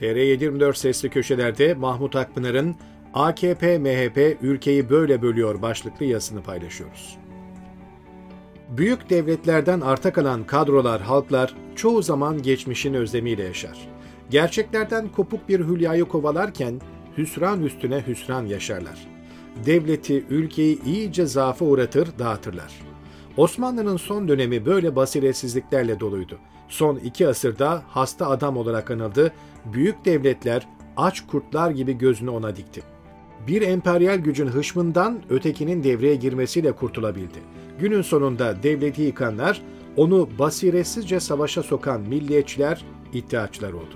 TR724 sesli köşelerde Mahmut Akpınar'ın AKP MHP ülkeyi böyle bölüyor başlıklı yazısını paylaşıyoruz. Büyük devletlerden arta kalan kadrolar, halklar çoğu zaman geçmişin özlemiyle yaşar. Gerçeklerden kopuk bir hülyayı kovalarken hüsran üstüne hüsran yaşarlar. Devleti, ülkeyi iyice zaafa uğratır, dağıtırlar. Osmanlı'nın son dönemi böyle basiretsizliklerle doluydu. Son iki asırda hasta adam olarak anıldı, büyük devletler aç kurtlar gibi gözünü ona dikti. Bir emperyal gücün hışmından ötekinin devreye girmesiyle kurtulabildi. Günün sonunda devleti yıkanlar, onu basiretsizce savaşa sokan milliyetçiler, iddiaçlar oldu.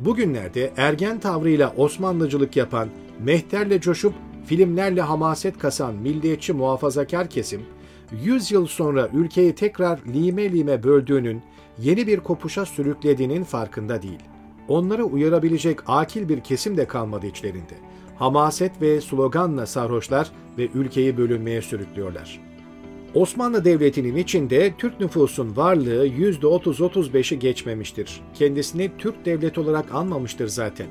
Bugünlerde ergen tavrıyla Osmanlıcılık yapan, mehterle coşup filmlerle hamaset kasan milliyetçi muhafazakar kesim, 100 yıl sonra ülkeyi tekrar lime lime böldüğünün, yeni bir kopuşa sürüklediğinin farkında değil. Onları uyarabilecek akil bir kesim de kalmadı içlerinde. Hamaset ve sloganla sarhoşlar ve ülkeyi bölünmeye sürüklüyorlar. Osmanlı Devleti'nin içinde Türk nüfusun varlığı %30-35'i geçmemiştir. Kendisini Türk devleti olarak anmamıştır zaten.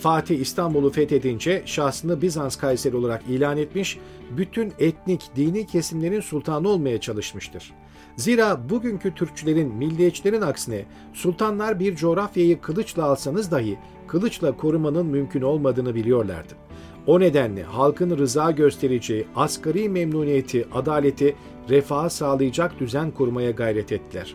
Fatih İstanbul'u fethedince şahsını Bizans Kayseri olarak ilan etmiş, bütün etnik, dini kesimlerin sultanı olmaya çalışmıştır. Zira bugünkü Türkçülerin, milliyetçilerin aksine sultanlar bir coğrafyayı kılıçla alsanız dahi kılıçla korumanın mümkün olmadığını biliyorlardı. O nedenle halkın rıza göstereceği asgari memnuniyeti, adaleti, refahı sağlayacak düzen kurmaya gayret ettiler.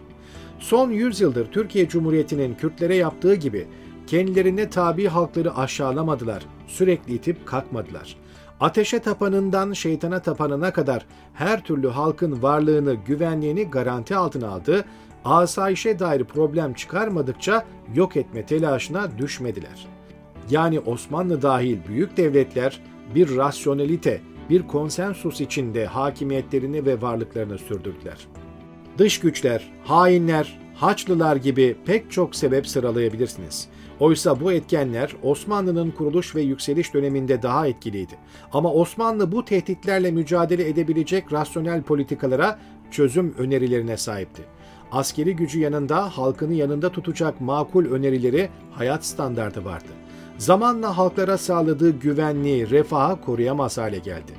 Son yüzyıldır Türkiye Cumhuriyeti'nin Kürtlere yaptığı gibi kendilerine tabi halkları aşağılamadılar, sürekli itip kalkmadılar. Ateşe tapanından şeytana tapanına kadar her türlü halkın varlığını, güvenliğini garanti altına aldı, asayişe dair problem çıkarmadıkça yok etme telaşına düşmediler. Yani Osmanlı dahil büyük devletler bir rasyonelite, bir konsensus içinde hakimiyetlerini ve varlıklarını sürdürdüler. Dış güçler, hainler, Haçlılar gibi pek çok sebep sıralayabilirsiniz. Oysa bu etkenler Osmanlı'nın kuruluş ve yükseliş döneminde daha etkiliydi. Ama Osmanlı bu tehditlerle mücadele edebilecek rasyonel politikalara, çözüm önerilerine sahipti. Askeri gücü yanında halkını yanında tutacak makul önerileri, hayat standardı vardı. Zamanla halklara sağladığı güvenliği, refahı koruyamaz hale geldi.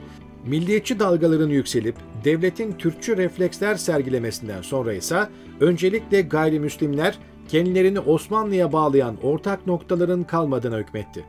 Milliyetçi dalgaların yükselip devletin Türkçü refleksler sergilemesinden sonra ise öncelikle gayrimüslimler kendilerini Osmanlı'ya bağlayan ortak noktaların kalmadığına hükmetti.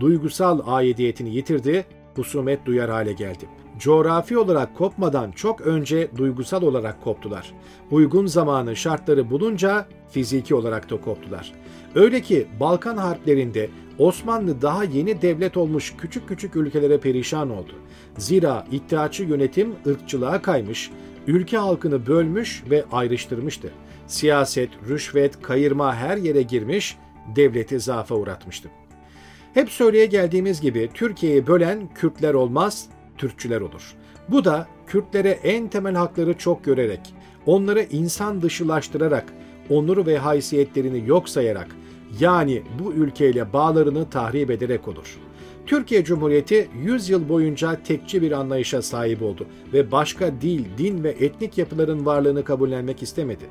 Duygusal aidiyetini yitirdi, husumet duyar hale geldi. Coğrafi olarak kopmadan çok önce duygusal olarak koptular. Uygun zamanı şartları bulunca fiziki olarak da koptular. Öyle ki Balkan harplerinde Osmanlı daha yeni devlet olmuş küçük küçük ülkelere perişan oldu. Zira iddiaçı yönetim ırkçılığa kaymış, ülke halkını bölmüş ve ayrıştırmıştı. Siyaset, rüşvet, kayırma her yere girmiş, devleti zaafa uğratmıştı. Hep söyleye geldiğimiz gibi Türkiye'yi bölen Kürtler olmaz, Türkçüler olur. Bu da Kürtlere en temel hakları çok görerek, onları insan dışılaştırarak, onuru ve haysiyetlerini yok sayarak, yani bu ülkeyle bağlarını tahrip ederek olur. Türkiye Cumhuriyeti 100 yıl boyunca tekçi bir anlayışa sahip oldu ve başka dil, din ve etnik yapıların varlığını kabullenmek istemedi.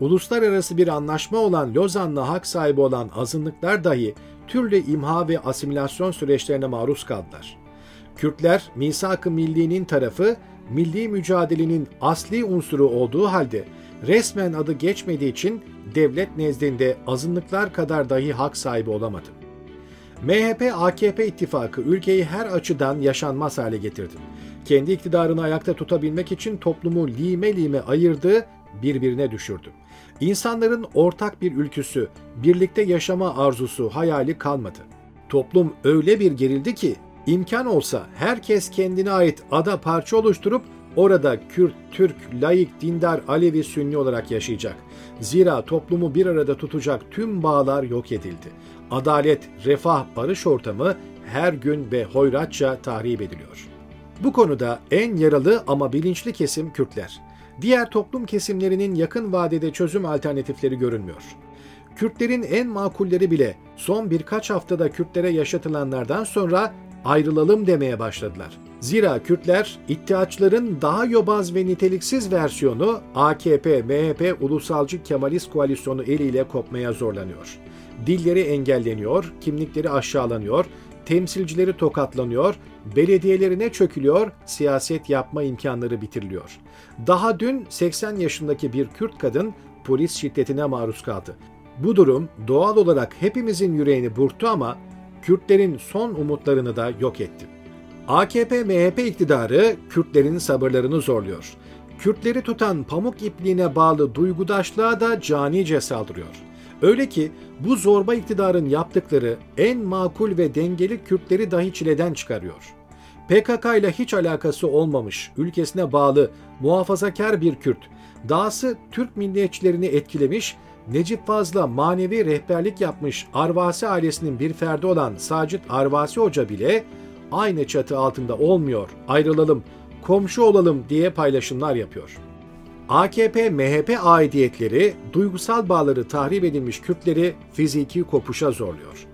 Uluslararası bir anlaşma olan Lozan'la hak sahibi olan azınlıklar dahi türlü imha ve asimilasyon süreçlerine maruz kaldılar. Kürtler misak-ı milli'nin tarafı, milli mücadelenin asli unsuru olduğu halde resmen adı geçmediği için devlet nezdinde azınlıklar kadar dahi hak sahibi olamadı. MHP-AKP ittifakı ülkeyi her açıdan yaşanmaz hale getirdi. Kendi iktidarını ayakta tutabilmek için toplumu lime lime ayırdı, birbirine düşürdü. İnsanların ortak bir ülküsü, birlikte yaşama arzusu, hayali kalmadı. Toplum öyle bir gerildi ki imkan olsa herkes kendine ait ada parça oluşturup orada Kürt, Türk, laik, dindar, Alevi, Sünni olarak yaşayacak. Zira toplumu bir arada tutacak tüm bağlar yok edildi. Adalet, refah, barış ortamı her gün ve hoyratça tahrip ediliyor. Bu konuda en yaralı ama bilinçli kesim Kürtler. Diğer toplum kesimlerinin yakın vadede çözüm alternatifleri görünmüyor. Kürtlerin en makulleri bile son birkaç haftada Kürtlere yaşatılanlardan sonra ayrılalım demeye başladılar. Zira Kürtler ihtiyaçların daha yobaz ve niteliksiz versiyonu AKP, MHP Ulusalcı Kemalist Koalisyonu eliyle kopmaya zorlanıyor. Dilleri engelleniyor, kimlikleri aşağılanıyor, temsilcileri tokatlanıyor, belediyelerine çökülüyor, siyaset yapma imkanları bitiriliyor. Daha dün 80 yaşındaki bir Kürt kadın polis şiddetine maruz kaldı. Bu durum doğal olarak hepimizin yüreğini burktu ama Kürtlerin son umutlarını da yok etti. AKP-MHP iktidarı Kürtlerin sabırlarını zorluyor. Kürtleri tutan pamuk ipliğine bağlı duygudaşlığa da canice saldırıyor. Öyle ki bu zorba iktidarın yaptıkları en makul ve dengeli Kürtleri dahi çileden çıkarıyor. PKK ile hiç alakası olmamış, ülkesine bağlı, muhafazakar bir Kürt, dahası Türk milliyetçilerini etkilemiş, Necip Fazla manevi rehberlik yapmış Arvasi ailesinin bir ferdi olan Sacit Arvasi Hoca bile aynı çatı altında olmuyor, ayrılalım, komşu olalım diye paylaşımlar yapıyor. AKP-MHP aidiyetleri duygusal bağları tahrip edilmiş Kürtleri fiziki kopuşa zorluyor.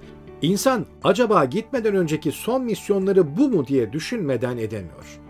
İnsan acaba gitmeden önceki son misyonları bu mu diye düşünmeden edemiyor.